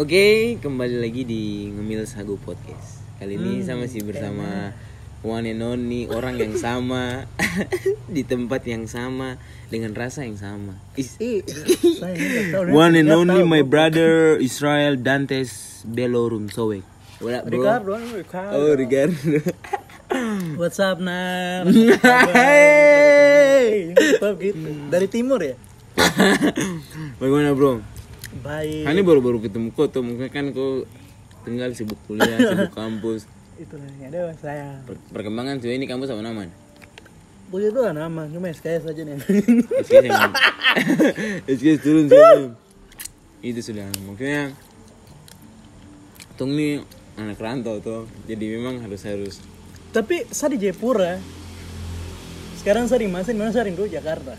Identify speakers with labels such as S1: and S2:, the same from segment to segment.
S1: Oke, kembali lagi di Ngemil Sagu Podcast. Kali ini
S2: Hmm,
S1: saya masih bersama one and only orang yang sama di tempat yang sama dengan rasa yang sama. Is- one and only my brother Israel Dantes Belorum Sowek. What up, bro?
S2: Ricardo, Ricardo.
S1: Oh, Ricardo.
S2: What's up, Nar?
S1: Hey.
S2: Gitu. Dari timur ya?
S1: Bagaimana, bro?
S2: Baik.
S1: Kan ini baru-baru ketemu kau tuh, mungkin kan kau tinggal sibuk kuliah, sibuk kampus.
S2: Itu yang ada saya.
S1: Per- perkembangan tuh ini kampus sama nama?
S2: Punya itu lah nama, cuma SKS aja nih.
S1: SKS yang SKS turun sih itu sudah maksudnya Tung nih anak rantau tuh jadi memang harus harus
S2: Tapi saya di Jayapura. Sekarang saya di Masin, mana saya rindu Jakarta.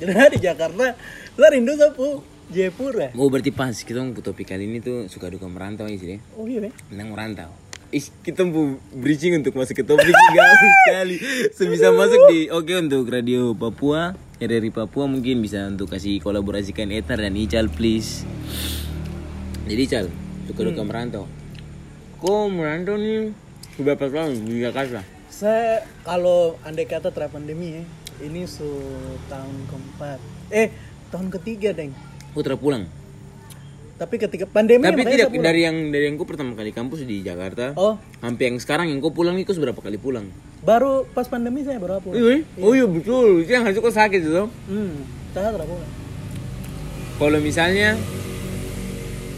S2: Jadi di Jakarta, saya rindu sapu Jayapura.
S1: oh berarti pas kita mau topik kali ini tuh suka duka merantau ini sih deh
S2: Oh iya,
S1: tentang merantau. Ih, kita mau bridging untuk masuk ke topik gaul sekali. Sebisa masuk di oke untuk radio Papua RRI Papua mungkin bisa untuk kasih kolaborasikan Etar dan Ical please. Jadi Ical suka duka merantau. Kok merantau nih? Berapa tahun? Di Jakarta
S2: Saya kalau andai kata tra pandemi ya, ini su tahun keempat. Eh, tahun ketiga, Deng.
S1: Putra pulang.
S2: Tapi ketika pandemi
S1: tapi tidak dari yang dari yang ku pertama kali kampus di Jakarta
S2: Oh,
S1: sampai yang sekarang yang kau pulang itu seberapa kali pulang?
S2: Baru pas pandemi saya baru pulang.
S1: iya oh iya betul. Itu yang harus kau sakit itu.
S2: Hmm, saya pulang.
S1: kalau misalnya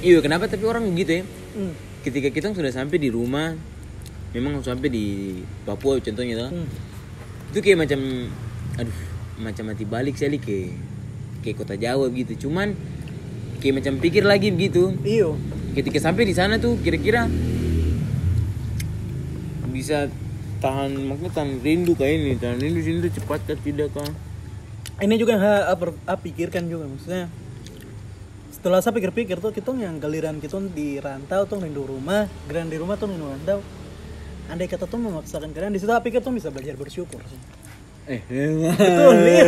S1: iya kenapa tapi orang begitu ya?
S2: Hmm.
S1: ketika kita sudah sampai di rumah memang sampai di Papua contohnya tuh
S2: Hmm.
S1: itu kayak macam aduh macam mati balik sekali ke ke kota Jawa gitu cuman kayak macam pikir lagi begitu
S2: Iyo.
S1: ketika sampai di sana tuh kira-kira bisa tahan maksudnya tahan rindu kayak ini tahan rindu sini tuh cepat kah tidak kah
S2: Ini juga yang saya pikirkan juga maksudnya. Setelah saya pikir-pikir tuh kita yang galiran kita di rantau tuh rindu rumah, giliran di rumah tuh rindu rantau. Andai kata tuh memaksakan kalian di situ saya pikir tuh bisa belajar bersyukur sih.
S1: eh
S2: nih.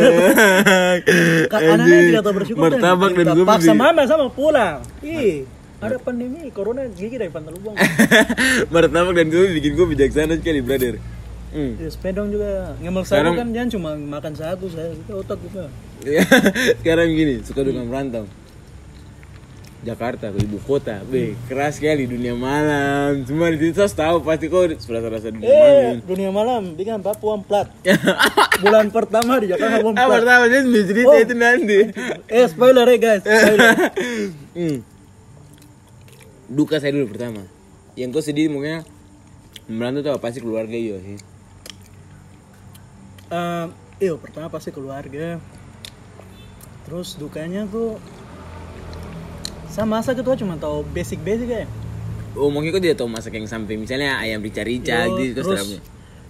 S2: Ka- Anak-anak tidak tahu bersyukur
S1: martabak dan
S2: kita
S1: kopi
S2: paksa mama sama pulang. Ih, ada pandemi, corona gigi dari pantai lubang.
S1: martabak dan kopi bikin gue bijaksana sekali brother hmm.
S2: Ya, sepedong juga ngemel sagu kan jangan cuma makan sagu saya itu otak juga.
S1: sekarang gini suka dengan merantau Jakarta ke ibu kota, be keras sekali dunia malam. Cuma di situ saya tahu pasti kau sudah rasa dunia malam.
S2: Eh, dunia malam bikin Papua plat. Bulan pertama di Jakarta Papua
S1: Ah,
S2: plat.
S1: pertama sudah cerita
S2: Oh.
S1: itu nanti.
S2: Eh, spoiler ya guys. Spoiler.
S1: hmm. Duka saya dulu pertama. Yang kau sedih mungkin merantau tuh apa sih keluarga iya sih.
S2: Eh, iyo pertama pasti keluarga. Terus dukanya tuh sama masa gitu cuma tahu basic-basic ya.
S1: Oh mungkin kau tidak tahu masak yang sampai misalnya ayam rica-rica
S2: Yo,
S1: gitu terus
S2: terus
S1: terapnya.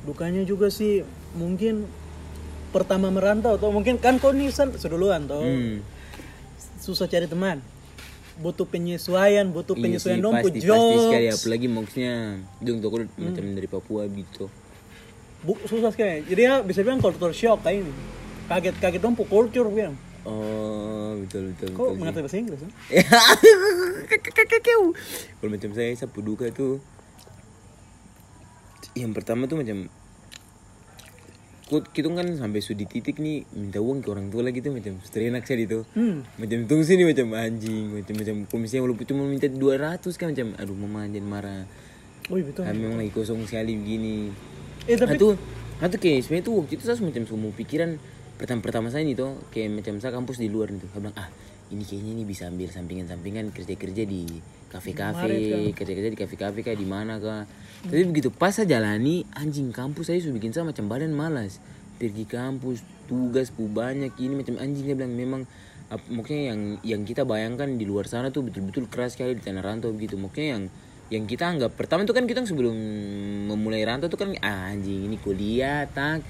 S2: dukanya juga sih mungkin pertama merantau atau mungkin kan kau nih san seduluan toh
S1: Hmm.
S2: susah cari teman butuh penyesuaian butuh
S1: Iya
S2: penyesuaian
S1: sih,
S2: dong
S1: pasti, pasti sekali apalagi maksudnya dong tuh
S2: Hmm.
S1: macam dari Papua gitu.
S2: Bu, susah sekali jadi ya bisa bilang culture shock kayak ini kaget kaget dong culture bilang
S1: Oh betul betul
S2: kok mengerti bahasa Inggris ya?
S1: Kalau macam saya sapu duka tuh yang pertama tuh macam kita kan sampai sudi titik nih minta uang ke orang tua lagi tuh macam terenak sekali tuh
S2: hmm.
S1: macam tunggu sini macam anjing macam macam kalau misalnya walaupun cuma minta 200 kan macam aduh mama jangan marah.
S2: Oh iya betul.
S1: Kami memang lagi kosong sekali begini.
S2: Eh tapi
S1: Atau atau kayak sebenarnya tuh waktu itu saya macam semua pikiran pertama-pertama saya ini tuh kayak macam saya kampus di luar nih tuh. Saya bilang ah ini kayaknya ini bisa ambil sampingan-sampingan kerja-kerja di kafe-kafe, kerja-kerja di kafe-kafe kayak di mana kah. Tapi begitu pas saya jalani anjing kampus saya sudah bikin saya macam badan malas. Pergi kampus, tugas pu banyak ini macam anjing dia bilang memang ap- maksudnya yang yang kita bayangkan di luar sana tuh betul-betul keras sekali di tanah rantau begitu. Maksudnya yang yang kita anggap pertama tuh kan kita sebelum memulai rantau tuh kan ah, anjing ini kuliah tak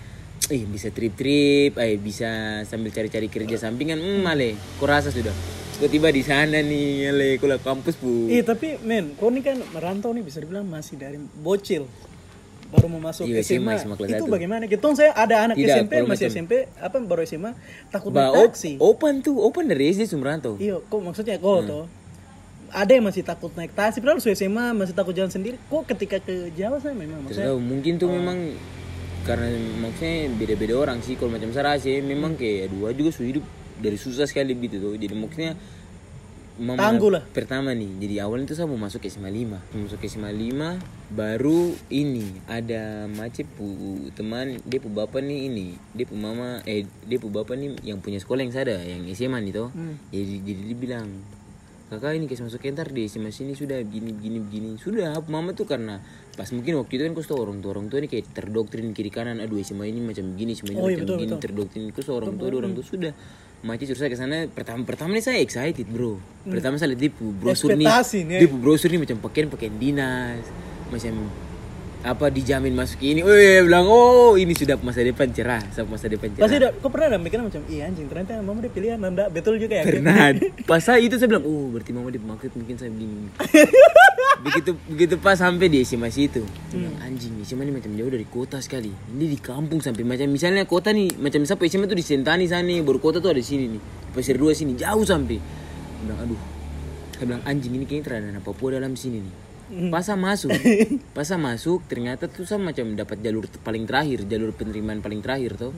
S1: eh bisa trip-trip eh bisa sambil cari-cari kerja sampingan. Hmm male kau rasa sudah. Kau tiba di sana nih ale kau lah kampus pu
S2: eh tapi men kau ini kan merantau nih bisa dibilang masih dari bocil baru mau masuk
S1: Iya, SMA,
S2: SMA, itu
S1: satu.
S2: bagaimana? Gitu saya ada anak
S1: Tidak,
S2: SMP masih
S1: macam-
S2: SMP apa baru SMA takut
S1: Ba,
S2: naik taksi.
S1: open tuh open dari SD Sumrantau
S2: Iya, kok maksudnya kok
S1: Hmm.
S2: toh? Ada yang masih takut naik taksi padahal su SMA masih takut jalan sendiri. Kok ketika ke Jawa saya memang maksudnya
S1: mungkin tuh memang karena maksudnya beda-beda orang sih kalau macam saya rasa memang kayak dua juga su hidup dari susah sekali gitu tuh. Jadi maksudnya mama
S2: Tangguh lah.
S1: pertama nih jadi awalnya tuh saya mau masuk SMA 5 mau masuk SMA 5 baru ini ada macet pu teman dia pu bapak nih ini dia pu mama eh dia pu bapak nih yang punya sekolah yang saya ada yang SMA nih toh.
S2: Hmm.
S1: jadi jadi dia bilang kakak ini kasih masuk entar di SMA sini sudah begini begini begini sudah mama tuh karena pas mungkin waktu itu kan kau tahu orang tua orang tua ini kayak terdoktrin kiri kanan aduh SMA ini macam begini SMA ini
S2: Oh, iya,
S1: macam
S2: betul,
S1: begini
S2: betul.
S1: terdoktrin. Kau tahu orang tua ada orang tua sudah Maci suruh saya ke sana pertama pertama nih saya excited bro. Pertama saya lihat dia brosur nih dia pu brosur nih macam pakaian pakaian dinas macam apa dijamin masuk ini. Oh iya, bilang oh ini sudah masa depan cerah sama masa depan cerah.
S2: Pasti udah kok pernah ada mikirnya macam iya anjing ternyata mama dia pilihan anda betul juga ya?
S1: Pernah. Pas saya itu saya bilang oh berarti mama dia maksud mungkin saya begini begitu begitu pas sampai di SMA situ saya bilang, anjing SMA ini macam jauh dari kota sekali. Ini di kampung sampai macam misalnya kota nih macam siapa? SMA tuh di Sentani sana baru kota tuh ada di sini nih. Pasir Dua sini jauh sampai. Saya bilang aduh. Saya bilang anjing ini kayaknya terada Papua dalam sini nih. Pas saya masuk pas saya masuk ternyata tuh saya macam dapat jalur paling terakhir jalur penerimaan paling terakhir tuh.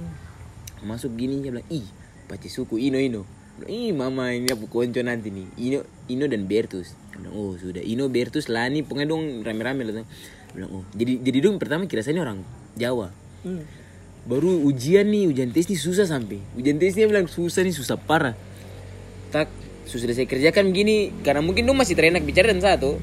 S1: Masuk gini dia bilang ih pati suku Ino Ino. Ih mama ini aku konco nanti nih. Ino Ino dan Bertus bilang, oh sudah. Ino Bertus Lani pokoknya dong rame-rame lah bilang oh. Jadi jadi dong pertama kira saya ini orang Jawa.
S2: Hmm.
S1: baru ujian nih ujian tes nih susah sampai. Ujian tesnya bilang susah nih susah parah. Tak sudah saya kerjakan begini karena mungkin dong masih terenak bicara dan satu.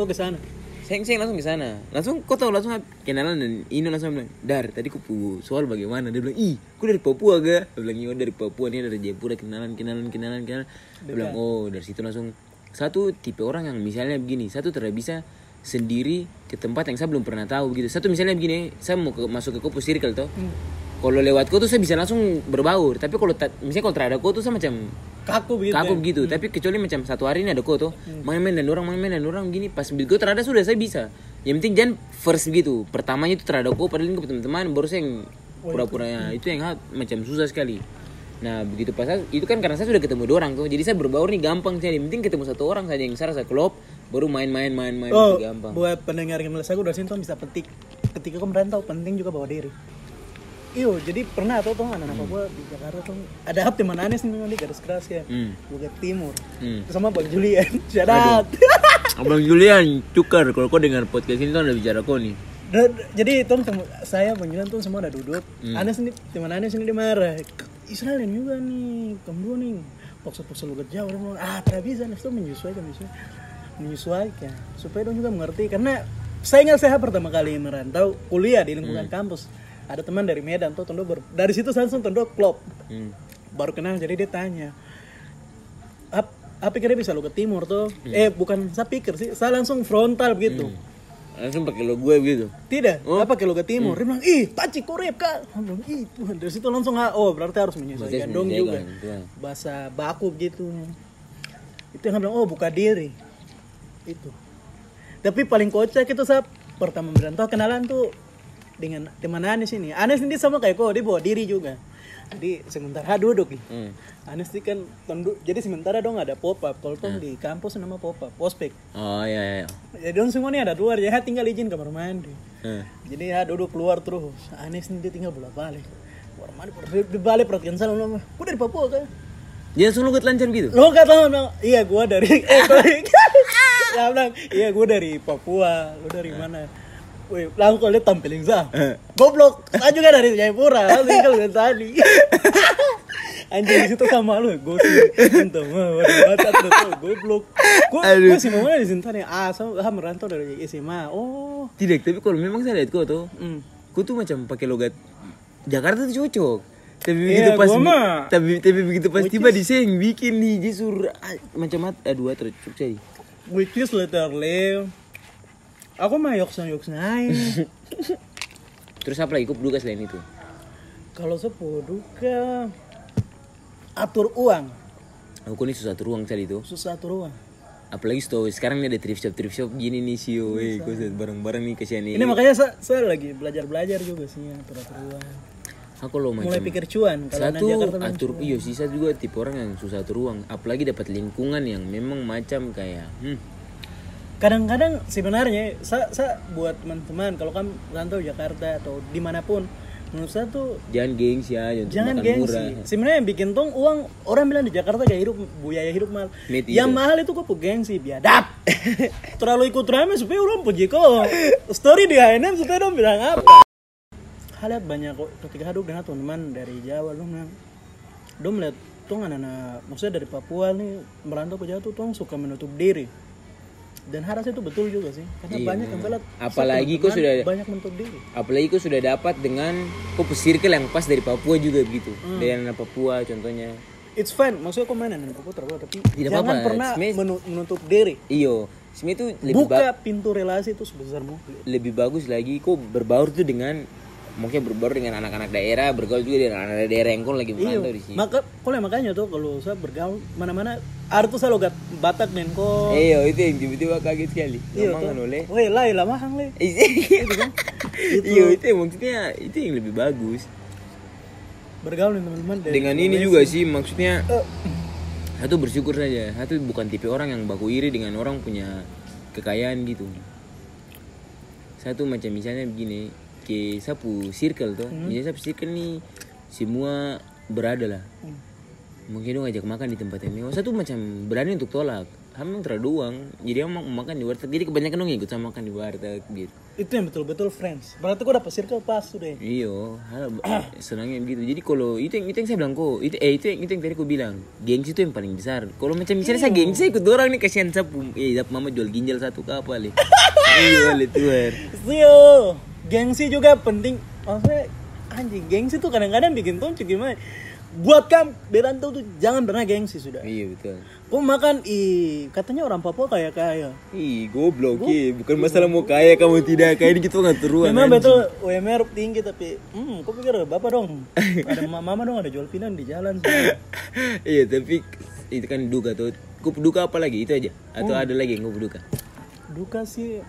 S2: Kok ke sana?
S1: Saya, saya langsung ke sana. Langsung kau tahu langsung kenalan dan Ino langsung bilang dar tadi ku pu soal bagaimana? Dia bilang ih ku dari Papua ga dia bilang iya dari Papua nih dari Jayapura kenalan kenalan kenalan kenalan. Dia bilang oh dari situ langsung satu tipe orang yang misalnya begini satu tidak bisa sendiri ke tempat yang saya belum pernah tahu gitu satu misalnya begini saya mau ke, masuk ke Kopo Circle tuh kalau lewat kau tuh saya bisa langsung berbaur tapi kalau ta- misalnya kalau terhadap kau tuh saya macam
S2: kaku begitu
S1: kaku
S2: ya?
S1: begitu. Tapi kecuali macam satu hari ini ada kau tuh main-main dan orang main-main dan orang gini pas begitu terhadap sudah saya bisa. Yang penting jangan first gitu pertamanya itu terhadap kau padahal ini ke teman-teman baru saya yang pura-pura ya itu yang hal- macam susah sekali nah begitu pas saya- itu kan karena saya sudah ketemu dua orang tuh jadi saya berbaur nih gampang saya yang penting ketemu satu orang saja yang saya rasa klop baru main-main main-main
S2: Oh,
S1: gampang
S2: buat pendengar yang aku dari sini tuh bisa petik. Ketika kau merantau, penting juga bawa diri. Iyo, jadi pernah tuh tuh anak-anak Papua di Jakarta tuh ada hap teman nih memang di garis keras ya,
S1: hmm.
S2: Bukit Timur.
S1: Hmm.
S2: Sama Bang Julian, syarat.
S1: Abang Julian cukar kalau kau dengar podcast ini tuh ada bicara kau nih
S2: jadi Tom saya Bang Julian tuh semua ada duduk. Anes nih, teman Anes ini dia marah. Israel juga nih, kamu nih. Paksa-paksa lu dia bilang, ah tidak bisa, tuh menyesuaikan, menyesuaikan, menyesuaikan. Supaya dong juga mengerti, karena saya ingat saya pertama kali merantau kuliah di lingkungan kampus. Ada teman dari Medan tuh, Tondo ber- dari situ saya langsung Tondo klop.
S1: hmm.
S2: Baru kenal, jadi dia tanya, Ap, apa kira bisa lu ke timur tuh? Eh bukan saya pikir sih, saya langsung frontal begitu.
S1: Langsung pakai lo gue gitu
S2: Tidak, apa kalau ke timur? Dia bilang, ih, taci korep kak. Bilang, ih, Tuhan. Dari situ langsung, ah, oh berarti harus menyesuaikan
S1: Berarti
S2: dong juga.
S1: betul.
S2: Bahasa baku gitu. Itu yang bilang, oh buka diri. Itu. Tapi paling kocak itu saya pertama merantau kenalan tuh dengan teman Anes ini. Anes ini sama kayak kok, dia bawa diri juga. Jadi sementara duduk nih.
S1: hmm.
S2: Anes ini kan tunduk. Jadi sementara dong ada pop up. Kalau tuh di kampus nama pop up, ospek.
S1: oh iya iya iya.
S2: Jadi dong semua nih ada luar, ya tinggal izin kamar mandi.
S1: Hmm.
S2: Jadi ya duduk keluar terus. Anis nih dia tinggal bolak balik. Kamar mandi di, balik perhatian saya lama. Gue dari Papua kan.
S1: dia langsung lo lancar gitu
S2: Lo kata lo bilang, iya gue dari eh gua dari ya bilang, iya gue dari Papua. Lo dari mana? Wih, langsung kalau lihat tampilin sah. Goblok. Saya juga dari Jayapura. Lalu tinggal dengan tadi. Anjing di situ sama lu, gue sih minta mah, baca tuh, goblok. Gue gue sih mau di sini tadi, ah, saya ah, merantau dari SMA. Oh,
S1: tidak tapi kalau memang saya lihat kau tuh
S2: hmm.
S1: kau tuh macam pakai logat Jakarta tuh cocok tapi
S2: Iya,
S1: begitu pas tapi tapi begitu pas tiba di seng bikin nih jisur ah, macam mat aduh terus saya
S2: which is literally aku mah yoks yoks naik
S1: terus apa lagi? Kau duga selain itu.
S2: Kalau sepuh duka atur uang.
S1: Aku ini susah ruang tadi itu.
S2: Susah atur uang.
S1: Apalagi story sekarang nih ada thrift shop thrift shop gini nih sih weh kau barang-barang nih kasihan nih
S2: ini makanya saya, saya lagi belajar belajar juga sih atur atur uang.
S1: Aku lo macam
S2: mulai pikir cuan kalau
S1: satu atur iyo sisa juga tipe orang yang susah atur uang. Apalagi dapat lingkungan yang memang macam kayak hmm,
S2: kadang-kadang sebenarnya saya, saya buat teman-teman kalau kamu rantau Jakarta atau di mana pun menurut saya tuh
S1: jangan gengsi untuk
S2: jangan
S1: makan
S2: gengsi. sebenarnya yang bikin tong uang orang bilang di Jakarta kayak hidup biaya hidup mahal.
S1: Mit
S2: yang mahal itu kok gengsi biadab. Terlalu ikut rame supaya orang puji kok story di H&M supaya dong bilang apa. Hal banyak kok ketika haduk dengan teman-teman dari Jawa dong bilang dong melihat tong anak-anak maksudnya dari Papua nih merantau ke Jawa tuh tong suka menutup diri dan harusnya itu betul juga sih. Karena
S1: Iya,
S2: banyak yang telat
S1: Apalagi
S2: teman
S1: sudah-
S2: banyak menutup diri.
S1: Apalagi kau sudah dapat dengan kau circle yang pas dari Papua juga begitu.
S2: Hmm.
S1: dari anak Papua contohnya.
S2: It's fine. Maksudnya kok main anak Papua terbawa tapi
S1: Tidak
S2: jangan
S1: apa-apa,
S2: pernah menu- menutup diri.
S1: Iyo. Sebenarnya itu lebih
S2: buka pintu relasi itu sebesar mungkin.
S1: lebih bagus lagi kok berbaur tuh dengan mungkin berbaur dengan anak-anak daerah bergaul juga dengan anak-anak daerah yang kau lagi merantau di sini.
S2: Maka kalau makanya tuh kalau saya bergaul mana-mana ada tuh saya logat Batak dan kok.
S1: Iyo itu yang tiba-tiba kaget sekali.
S2: Iya
S1: kan
S2: tuh.
S1: oleh
S2: weh lah lah mahang le.
S1: Iya. Iyo itu yang maksudnya itu yang lebih bagus.
S2: Bergaul dengan teman-teman
S1: dengan ini juga sih maksudnya
S2: Eh,
S1: satu bersyukur saja. Satu bukan tipe orang yang baku iri dengan orang punya kekayaan gitu. Satu macam misalnya begini ke sapu circle tuh misalnya sapu circle nih semua berada lah.
S2: Hmm.
S1: mungkin dong ajak makan di tempat yang mewah. Satu macam berani untuk tolak. Memang terlalu uang jadi emang makan di warteg. Jadi kebanyakan dong ikut sama makan di warteg gitu.
S2: Itu yang betul-betul friends. Berarti kok dapat circle pas tuh deh
S1: Iyo, hal senangnya begitu. Jadi kalau itu yang itu yang saya bilang kok, itu eh itu yang itu yang tadi aku bilang, gengsi itu yang paling besar. Kalau macam misalnya saya gengsi saya ikut orang nih kasihan sapu, eh dapat mama jual ginjal satu ke apa le. Iya le tuan.
S2: Gengsi juga penting. Maksudnya anjing gengsi tuh kadang-kadang bikin toncu gimana? Buat kam berantau tuh jangan pernah gengsi sudah.
S1: Iya betul.
S2: Kau makan ih katanya orang Papua kaya kaya.
S1: Ih goblok eh. bukan masalah mau kaya kamu tidak kaya ini kita nggak teruan.
S2: Memang betul UMR tinggi tapi hmm kau pikir bapak dong ada ma- mama dong ada jual pinang di jalan
S1: iya tapi itu kan duka tuh. Kau duka apa lagi itu aja? Atau ada lagi yang kau duka?
S2: Duka sih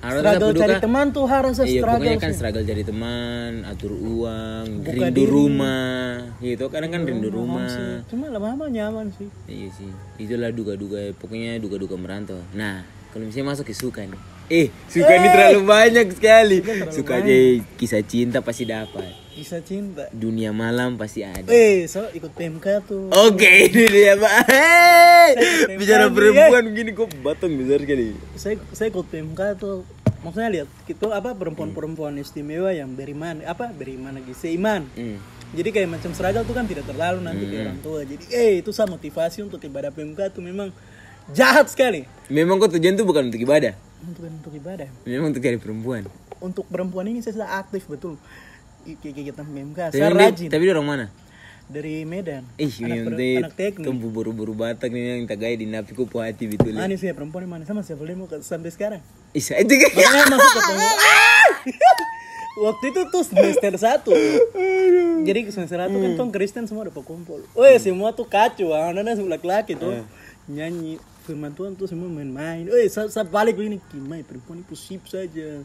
S1: Harus
S2: struggle cari teman tuh harusnya
S1: Iya
S2: struggle
S1: pokoknya kan struggle cari teman, atur uang,
S2: Buka
S1: rindu
S2: diri.
S1: rumah, gitu kadang kan rindu rumah.
S2: Sih. Cuma lama-lama nyaman sih.
S1: Iya sih, itulah duga-duga, pokoknya duga-duga merantau. Nah, kalau misalnya masuk ke suka nih, eh suka ini terlalu banyak sekali. Suka aja kisah cinta pasti dapat,
S2: Bisa cinta.
S1: dunia malam pasti ada.
S2: Eh, so ikut PMK tuh.
S1: Oke, ini dia pak.
S2: Saya
S1: bicara perempuan begini kok batang besar sekali.
S2: saya saya ikut PMK tuh maksudnya lihat itu apa perempuan-perempuan istimewa yang beriman apa beriman lagi seiman
S1: Hmm.
S2: jadi kayak macam seragam tuh kan tidak terlalu nanti ke orang tua jadi eh itu saya motivasi untuk ibadah PMK tuh memang jahat sekali
S1: Memang kok tujuan tuh bukan untuk ibadah,
S2: untuk untuk ibadah.
S1: Memang untuk cari perempuan.
S2: untuk perempuan ini saya sudah aktif betul. Kegiatan PMK
S1: Tapi,
S2: saya
S1: dia-
S2: rajin.
S1: tapi dia orang mana?
S2: dari Medan.
S1: Ih,
S2: anak, per- anak teknik.
S1: kamu buru-buru batak nih yang tagay di napi ku hati betul. ya.
S2: manis ya perempuan mana? Sama siapa mau ke- sampai sekarang?
S1: Isa itu kan.
S2: Makanya masuk ke PMK Waktu itu tuh semester satu. Jadi semester satu kan tuh Kristen semua udah kumpul Weh semua tuh kacau Anak-anak semua laki-laki tuh. Nyanyi firman Tuhan tuh semua main-main. Weh saya, saya balik begini Gimana perempuan itu sip saja.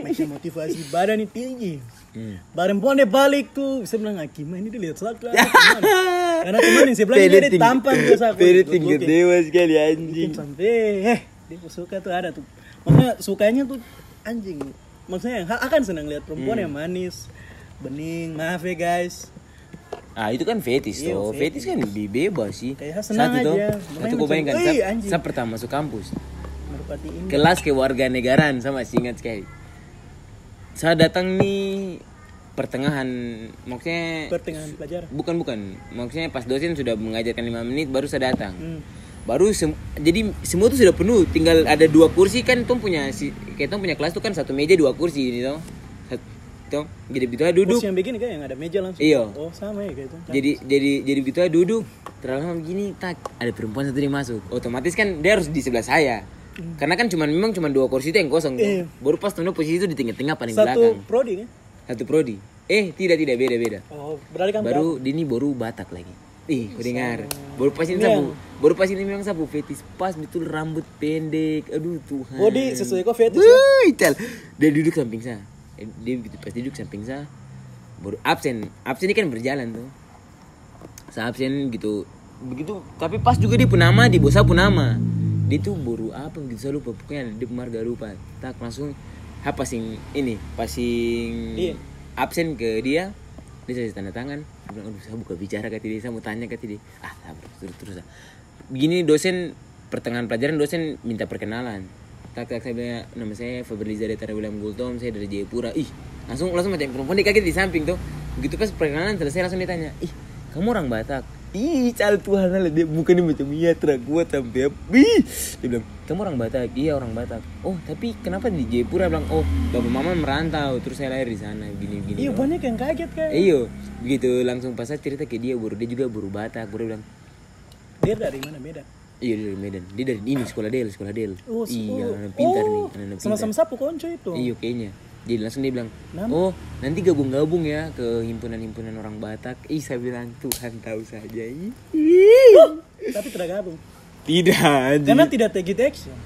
S2: Macam motivasi badan ini tinggi.
S1: Hmm.
S2: Perempuan dia balik tuh Saya bilang ah, gimana ini dia lihat saya Karena teman yang sebelah ini dia tampan biasa aku
S1: Pede
S2: good
S1: tingkat
S2: looking.
S1: dewa sekali anjing.
S2: sampai eh dia suka tuh ada tuh. Maksudnya sukanya tuh anjing. Maksudnya akan senang lihat perempuan
S1: Hmm.
S2: yang manis bening maaf ya guys
S1: Ah itu kan fetis
S2: Iya,
S1: tuh. Fetis kan lebih bebas sih.
S2: Kayak senang
S1: Satu tuh.
S2: aja.
S1: Satu gue bayangkan.
S2: "Wih,
S1: Saya,
S2: anjing."
S1: saya pertama masuk kampus.
S2: merpati ini
S1: Kelas kewarganegaraan sama masih ingat sekali. Saya datang nih pertengahan maksudnya
S2: pertengahan pelajaran
S1: bukan bukan maksudnya pas dosen sudah mengajarkan lima menit baru saya datang
S2: hmm.
S1: baru sem- jadi semua tuh sudah penuh tinggal ada dua kursi kan tuh punya si kayak tuh punya kelas tuh kan satu meja dua kursi ini tuh Satu- jadi begitu aja duduk.
S2: Kursi yang begini kan yang ada meja langsung.
S1: Iya.
S2: oh sama ya kayak itu.
S1: Jadi jadi jadi begitu aja duduk. Terlalu lama begini tak. Ada perempuan satu dia masuk. Otomatis kan dia harus di sebelah saya. Karena kan cuma memang cuma dua kursi itu yang kosong.
S2: Iya.
S1: baru pas tuh posisi itu di tengah-tengah paling
S2: satu
S1: belakang.
S2: prodi kan?
S1: Satu prodi. Eh tidak tidak. Beda beda
S2: oh berarti kan
S1: baru Dini baru Batak lagi. Ih kau dengar. baru pas ini sabu baru pas ini memang sabu fetis pas betul rambut pendek. Aduh Tuhan.
S2: Body sesuai kok fetish ya?
S1: Wuih, cal. Dia duduk samping saya. Eh, Dia begitu pas duduk samping saya. baru absen. Absen ini kan berjalan tuh. Saya absen gitu. Begitu tapi pas juga dia pun nama di bosa pun nama dia tuh baru apa gitu saya lupa. Pokoknya dia marga lupa. Tak langsung ha passing ini passing
S2: Iya.
S1: absen ke dia. Dia kasih tanda tangan. Dia bilang aduh saya buka bicara kata dia saya mau tanya kata dia. Ah sabar terus terus ah." begini dosen pertengahan pelajaran dosen minta perkenalan tak tak saya bilang nama saya Fabriza dari William Gultom saya dari Jayapura. Ih langsung langsung macam perempuan dia kaget di samping tuh. Begitu pas perkenalan selesai langsung ditanya ih kamu orang Batak? Ih cal Tuhan lah dia mukanya macam iya terak kuat sampai ih dia bilang kamu orang Batak? Iya orang Batak. Oh tapi kenapa di Jayapura? Bilang oh bapak mama merantau terus saya lahir di sana gini gini
S2: iya banyak yang kaget kan?
S1: Iyo begitu langsung pas saya cerita ke dia baru dia juga baru Batak baru bilang
S2: dia dari mana? Beda
S1: iya dia dari Medan dia dari ini sekolah Del sekolah Del
S2: oh,
S1: iya
S2: oh,
S1: anak pintar
S2: oh,
S1: nih anak pintar
S2: sama-sama sapu konco itu
S1: Iya kayaknya. Jadi langsung dia bilang,
S2: Nama?
S1: oh nanti gabung-gabung ya ke himpunan-himpunan orang Batak. Ih saya bilang Tuhan tahu saja.
S2: Tapi tidak gabung
S1: Tidak
S2: karena tidak take it action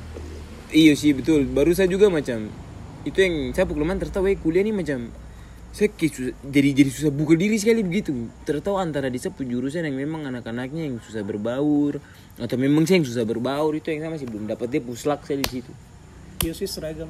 S1: Iya sih betul. Baru saya juga macam itu yang saya pukul tertawa eh, kuliah nih macam saya kayak susah, jadi jadi susah buka diri sekali begitu. Tertawa antara di satu jurusan yang memang anak-anaknya yang susah berbaur atau memang saya yang susah berbaur itu yang saya masih belum dapat dia puslak saya di situ.
S2: iya sih seragam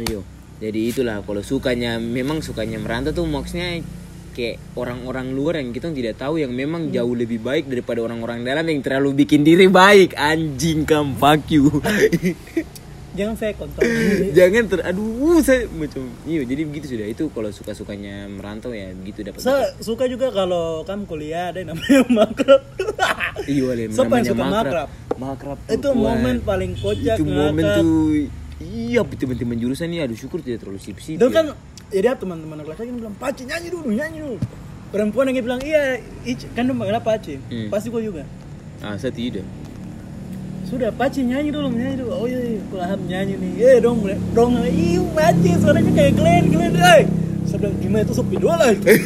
S1: Iya. Jadi itulah kalau sukanya memang sukanya merantau tuh maksudnya kayak orang-orang luar yang kita tidak tahu yang memang jauh lebih baik daripada orang-orang dalam yang terlalu bikin diri baik anjing kam fuck you
S2: jangan saya kontrol
S1: jangan ter aduh saya macam iya jadi begitu sudah. Itu kalau suka sukanya merantau ya begitu dapat
S2: saya suka juga kalau kamu kuliah ada yang namanya makrab.
S1: Iya
S2: yang
S1: namanya
S2: suka makrab?
S1: makrab?
S2: Itu momen paling kocak
S1: itu momen tuh iya teman-teman jurusan ini aduh syukur tidak terlalu sip sip
S2: itu kan jadi teman-teman kelas lagi bilang paci nyanyi dulu nyanyi dulu. Perempuan yang bilang iya kan dong panggil paci
S1: Hmm.
S2: pasti kau juga.
S1: Ah saya tidak
S2: sudah paci nyanyi dulu nyanyi dulu. Oh iya iya nyanyi nih. Eh dong dong iya paci suaranya kayak Glenn Glenn eh. Saya bilang gimana itu sepi dua lah itu.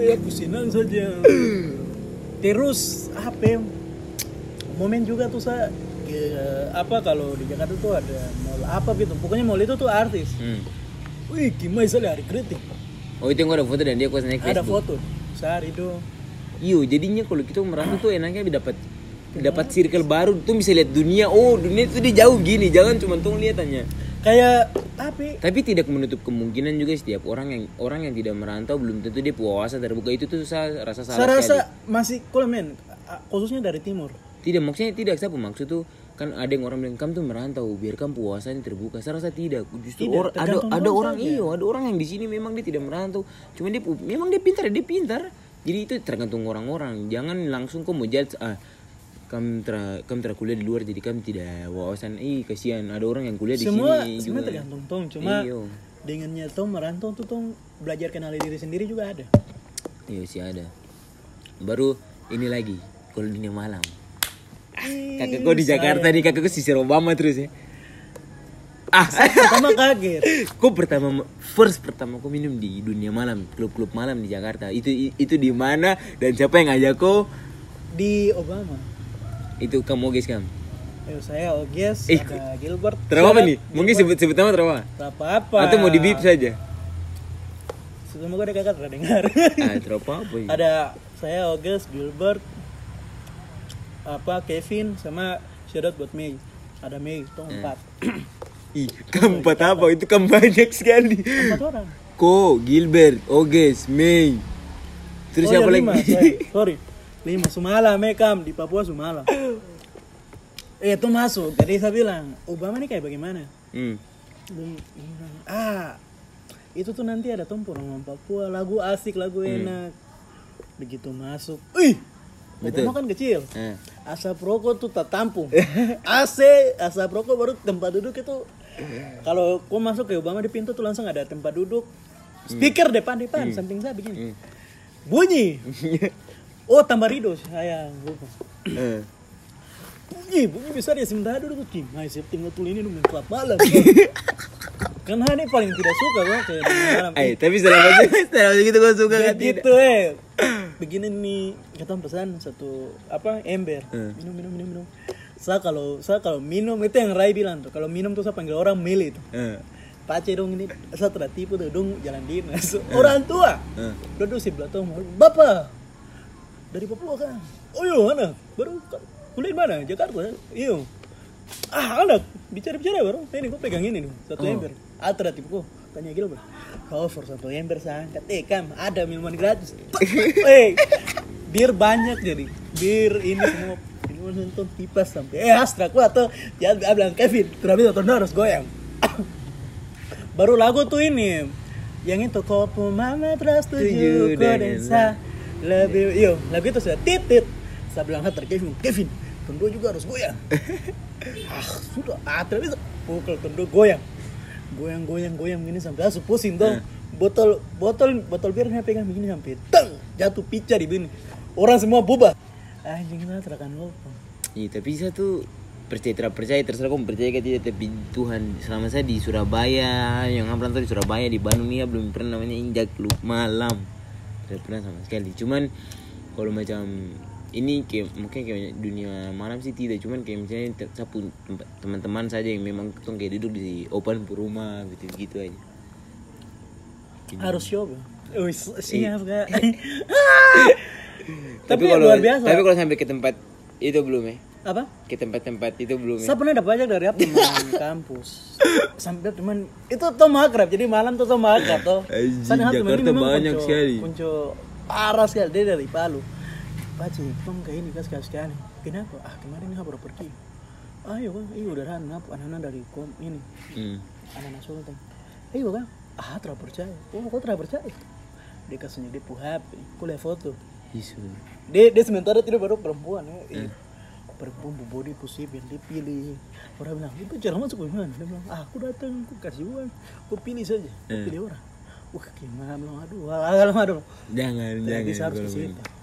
S2: Ya aku senang saja. Terus apa ya, momen juga tuh saya ke, apa kalau di Jakarta tuh ada mall apa gitu. Pokoknya mall itu tuh artis.
S1: Hmm.
S2: wih gimana sekali hari kritik.
S1: Oh itu yang ada foto dan dia kuas naik
S2: ada foto. Sehari itu
S1: Iyo, jadinya kalau kita merasa tuh enaknya dapat dapat circle baru tuh bisa lihat dunia. Oh, dunia itu dia jauh gini. Jangan cuma tuh lihatannya.
S2: kayak apa
S1: Tapi tidak menutup kemungkinan juga setiap orang yang orang yang tidak merantau belum tentu dia puasa terbuka itu tuh saya rasa salah
S2: saya rasa
S1: sekali.
S2: masih cool men khususnya dari timur
S1: Tidak maksudnya tidak saya maksud tuh kan ada yang orang bilang kamu tuh merantau biar kamu puasanya terbuka. Saya rasa tidak. Justru
S2: Tidak,
S1: or- ada ada
S2: orang saja.
S1: iyo, ada orang yang di sini memang dia tidak merantau. Cuma dia memang dia pintar, dia pintar. Jadi itu tergantung orang-orang. Jangan langsung kau mau judge ah kamu tra kamu tra kuliah di luar jadi kamu tidak wawasan. Ih kasihan ada orang yang kuliah di
S2: semua
S1: sini
S2: semua tergantung tong cuma
S1: Iyo.
S2: dengannya tong merantau tuh tong belajar kenali diri sendiri juga ada.
S1: Iya sih ada. Baru ini lagi kalau dunia malam kakak kau di Jakarta nih kakak kau sisir Obama terus ya. Ah.
S2: Pertama kaget.
S1: Kau pertama first pertama kau minum di dunia malam klub-klub malam di Jakarta. Itu itu di mana dan siapa yang ngajak kau
S2: di Obama
S1: itu kamu guys kamu
S2: Ayo saya Oges,
S1: Eh,
S2: ada Gilbert.
S1: terapa apa nih mungkin sebut sebut nama terapa
S2: Terapa apa?
S1: atau mau di beep saja
S2: Semoga ada kakak pernah dengar.
S1: ah terapa apa ya?
S2: ada saya Oges, Gilbert, apa Kevin sama shout out buat Mei. Ada Mei, itu
S1: Hmm.
S2: empat.
S1: ih keempat apa itu kan banyak sekali
S2: Empat orang.
S1: Ko, Gilbert, Oges, May. Terus
S2: Oh,
S1: siapa
S2: ya,
S1: lagi?
S2: sorry. Lima Sumala, Mekam di Papua Sumala. Eh itu masuk, jadi saya bilang Obama nih kayak bagaimana?
S1: hmm.
S2: Ah itu tuh nanti ada tempur orang Papua lagu asik lagu
S1: Hmm.
S2: enak begitu masuk ih
S1: Betul.
S2: Obama kan kecil
S1: Eh.
S2: asap rokok tuh tak tampung AC asap rokok baru tempat duduk itu kalau kau masuk ke Obama di pintu tuh langsung ada tempat duduk speaker depan depan samping saya begini
S1: Hmm.
S2: bunyi oh tambah rido sayang.
S1: Eh.
S2: bunyi bunyi besar ya sementara tuh Kim nah saya tinggal tuh ini nunggu klub malam. Karena ini paling tidak suka gua kayak di malam.
S1: Eh, tapi selama selama gitu gue suka kan?
S2: Gitu eh. Begini nih kita pesan satu apa ember.
S1: Hmm.
S2: minum minum minum minum. Saya kalau saya kalau minum itu yang Rai bilang tuh. Kalau minum tuh saya panggil orang milih tuh.
S1: Eh.
S2: pace dong ini satu tipu tuh dong jalan dinas orang tua.
S1: Eh.
S2: duduk sebelah tuh bapak dari Papua kan? Oh iya anak baru kuliah mana? Jakarta. Iya. Ah anak bicara bicara baru. Ini gue pegang ini nih satu
S1: Oh.
S2: ember. Ah tipu kok tanya gila bro. For satu ember sangkat eh kan ada minuman gratis. Eh bir banyak jadi. Bir ini semua. Minuman nonton tipas sampai. Eh astra atau ya bilang Kevin. Terus itu harus goyang. Baru lagu tuh ini. Yang itu kopu mama terus tujuh kodensa lebih iyo lagu itu sudah titit saya bilang hater Kevin Kevin tentu juga harus goyang. Ah sudah ah terus pukul tentu goyang. Goyang goyang goyang begini sampai langsung pusing dong. Botol botol botol birnya pegang begini sampai teng jatuh pica di begini orang semua bubar. Anjing lah terakan lupa
S1: Iya, tapi saya tuh percaya tidak percaya terserah kamu percaya ke tidak tapi Tuhan selama saya di Surabaya yang ngaplan tuh di Surabaya di Bandung ya, belum pernah namanya injak lu malam tidak pernah sama sekali. Cuman kalau macam ini kayak mungkin kayak dunia malam sih tidak. Cuman kayak misalnya te- saya pun tempat- teman-teman saja yang memang tuh kayak duduk di open rumah gitu gitu. Aja
S2: harus coba Wih, siap kak.
S1: Tapi
S2: Tapi
S1: kalau
S2: luar biasa.
S1: tapi kalau sampai ke tempat itu belum ya
S2: apa
S1: ke tempat-tempat itu belum ya
S2: Saya pernah dapat pajak dari apa teman kampus. Sampai teman itu tuh makrab, jadi malam tuh tuh makrab tuh.
S1: Anjing,
S2: Saya teman
S1: Jakarta
S2: memang
S1: banyak
S2: kunco-
S1: sekali.
S2: Kunco parah sekali dia dari Palu. Paci, kamu kayak ini kas kas sekali. Kenapa? Ah kemarin ini baru pergi. Ayo kan, iya udah ran, ngapa anak-anak dari kom ini,
S1: hmm.
S2: anak-anak Sultan. Ayo kan, ah terlalu percaya. Oh, kok terlalu percaya? Dia kasihnya dia pu HP, kuliah foto.
S1: Isu.
S2: Dia, dia sementara tidak baru perempuan ya. Eh, Perempuan bu body positif yang dipilih. Orang bilang, itu cara masuk gimana? Dia bilang, ah, aku datang, aku kasih uang, aku pilih saja, aku
S1: Eh.
S2: pilih orang. Wah, gimana? Bilang, aduh, aduh, aduh.
S1: Jangan,
S2: Jadi
S1: jangan.
S2: saya harus ke
S1: kalau
S2: situ.
S1: main.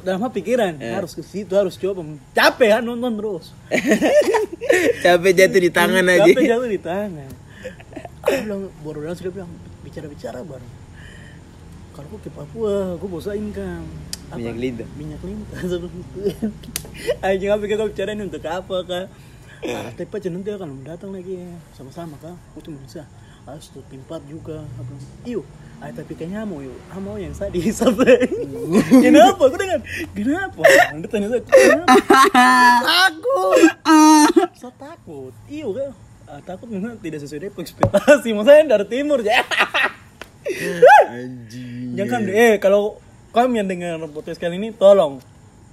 S2: Dalam pikiran,
S1: Eh.
S2: harus ke situ, harus coba. Capek kan nonton terus.
S1: Capek jatuh di tangan aja.
S2: Capek jatuh di tangan. Aku bilang, baru sudah bilang, bicara-bicara baru. Kalau aku ke Papua, aku bosan kan. Apa?
S1: Minyak lintah.
S2: Minyak lintah. Anjing apa kita bicara ini untuk apa kak? Ah, tapi aja nanti akan datang lagi sama-sama kak. Aku cuma bisa. Harus tuh tempat juga. Aku bilang, Iyo, ah, tapi kayaknya mau yuk, ah, mau yang sadis sampai. Kenapa? Aku dengar. Kenapa? Nanti tanya saya, kenapa? Takut. Saya takut. Iyo kak. Ah, takut memang tidak sesuai dengan ekspektasi. Maksudnya dari timur ya.
S1: Anjing.
S2: Jangan eh kalau kamu yang dengar podcast kali ini tolong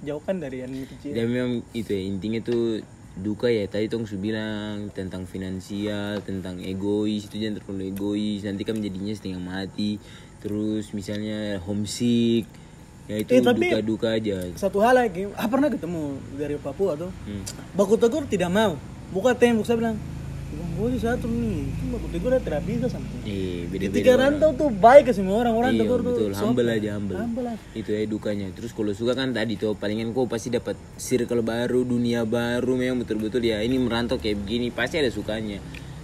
S2: jauhkan dari yang kecil.
S1: Dan memang itu ya intinya tuh duka ya tadi tong su bilang tentang finansial tentang egois itu jangan terlalu egois nanti kan jadinya setengah mati terus misalnya homesick ya itu
S2: Eh, tapi-
S1: duka-duka aja
S2: Satu hal lagi, ah pernah ketemu dari Papua tuh.
S1: Hmm.
S2: Baku tegur tidak mau. Buka tembok saya bilang, Gue satu nih, kan baku tegur udah tidak bisa sama.
S1: eh beda-beda
S2: Ketika
S1: orang.
S2: rantau tuh baik ke semua orang, orang
S1: iya,
S2: tegur tuh.
S1: betul humble
S2: sopan.
S1: aja humble.
S2: Humble
S1: itu ya dukanya terus kalau suka kan tadi tuh palingan kau pasti dapat circle baru dunia baru memang betul-betul ya ini merantau kayak begini pasti ada sukanya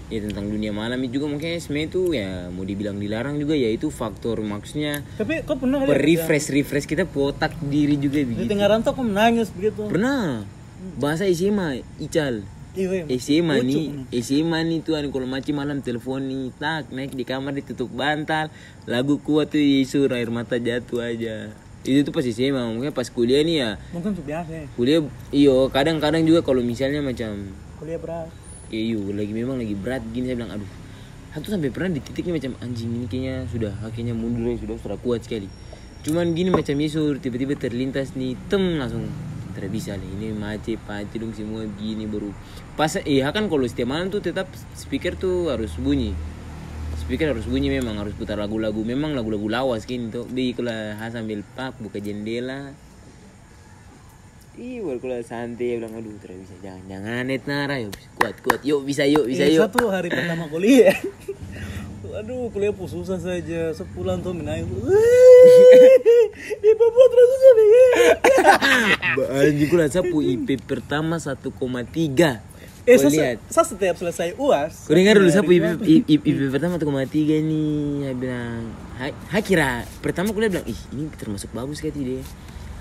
S1: ya tentang dunia malam itu juga mungkin sebenarnya itu ya mau dibilang dilarang juga ya itu faktor maksudnya
S2: Tapi kau pernah
S1: refresh refresh kita potak diri juga
S2: di
S1: begitu
S2: tengah rantau kau menangis begitu.
S1: pernah bahasa SMA Ical
S2: Iya, iya.
S1: SMA
S2: Lucu.
S1: nih SMA nih tuan kalau maci malam telepon nih tak naik di kamar ditutup bantal lagu kuat tuh isu air mata jatuh aja itu tuh pas SMA mungkin pas kuliah nih ya
S2: Mungkin tuh biasa ya.
S1: kuliah iyo kadang-kadang juga kalau misalnya macam
S2: Kuliah berat.
S1: iyo lagi memang lagi berat gini saya bilang aduh satu sampai pernah di titiknya macam anjing ini kayaknya sudah akhirnya mundur ya sudah sudah kuat sekali cuman gini macam isu tiba-tiba terlintas nih tem langsung tidak bisa nih ini mati mati dong semua begini baru. Pas iya kan kalau setiap malam tuh tetap speaker tuh harus bunyi. Speaker harus bunyi memang harus putar lagu-lagu. Memang lagu-lagu lawas gini tuh. Bi kalau ha sambil pak buka jendela. Iya, baru kalau santai bilang aduh tidak bisa. Jangan jangan net nara yuk kuat kuat yuk bisa yuk bisa
S2: Eh,
S1: yuk.
S2: Satu hari pertama kuliah. Aduh, kuliah pun susah saja. Sepulang tuh menangis. Di Papua terus.
S1: Ba- Anjing ku sapu IP pertama 1,3
S2: Eh, saya,
S1: lihat.
S2: saya setiap selesai UAS.
S1: Kau dengar dulu
S2: saya
S1: IP,
S2: hari-
S1: IP, IP pertama 1,3 nih. Saya bilang ha, ha kira Pertama kuliah bilang Ih ini termasuk bagus dia.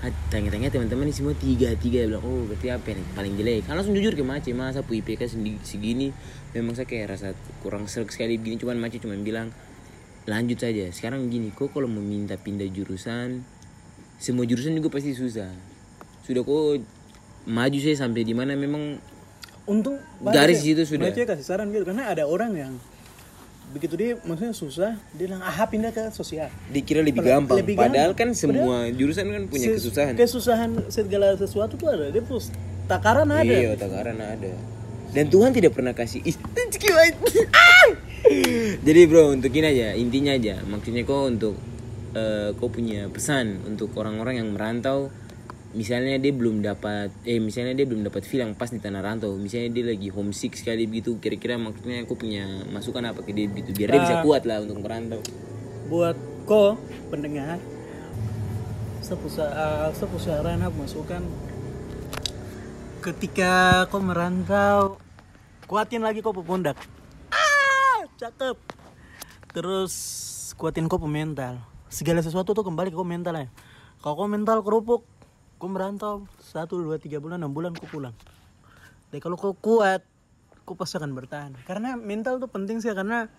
S1: Ha tanya-tanya teman-teman ini semua tiga tiga. Bilang oh berarti apa yang paling jelek. Kan langsung jujur ke Mace masa IPK segini? Memang saya kayak rasa kurang serak sekali begini. Cuman Mace cuma bilang lanjut saja sekarang gini kok kalau mau minta pindah jurusan semua jurusan juga pasti susah sudah kok maju saya sampai di mana memang
S2: untung
S1: Garis
S2: Baca-
S1: itu sudah.
S2: Baca kasih saran gitu karena ada orang yang begitu dia maksudnya susah dia bilang ah pindah ke sosial
S1: dikira lebih gampang
S2: lebih
S1: padahal
S2: gampang.
S1: kan semua jurusan kan punya
S2: Se-
S1: kesusahan
S2: kesusahan segala sesuatu tuh ada dia pus takaran ada
S1: Iya, takaran ada. Dan Tuhan tidak pernah kasih. Ah! Jadi bro, untuk ini aja, intinya aja. Maksudnya kau untuk eh, kau punya pesan untuk orang-orang yang merantau. Misalnya dia belum dapat, eh misalnya dia belum dapat feel yang pas di tanah rantau. Misalnya dia lagi homesick sekali begitu. Kira-kira maksudnya aku punya masukan apa ke dia gitu, biar dia bisa kuat lah untuk merantau.
S2: buat ko pendengar sepusa sepusaran aku masukkan ketika kau merantau kuatin lagi kau pundak cakep. Terus kuatin kau mental. Segala sesuatu tuh kembali ke kau mental ya kalau kau mental kerupuk kau merantau satu dua tiga bulan enam bulan kau pulang. Dan kalau kau kuat kau pasti akan bertahan. Karena mental tuh penting sih karena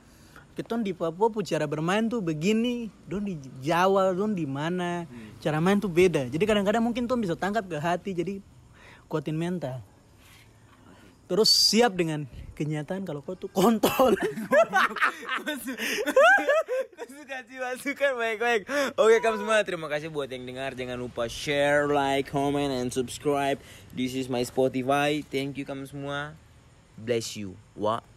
S2: kita di Papua pu cara bermain tuh begini, don di Jawa, don di mana, cara main tuh beda. Jadi kadang-kadang mungkin tuh bisa tangkap ke hati, jadi kuatin mental. Terus siap dengan kenyataan kalau kau tuh kontol.
S1: kasih masukan baik-baik. Oke kamu semua terima kasih buat yang dengar. Jangan lupa share, like, comment, and subscribe. This is my Spotify. Thank you kamu semua. Bless you. Wah.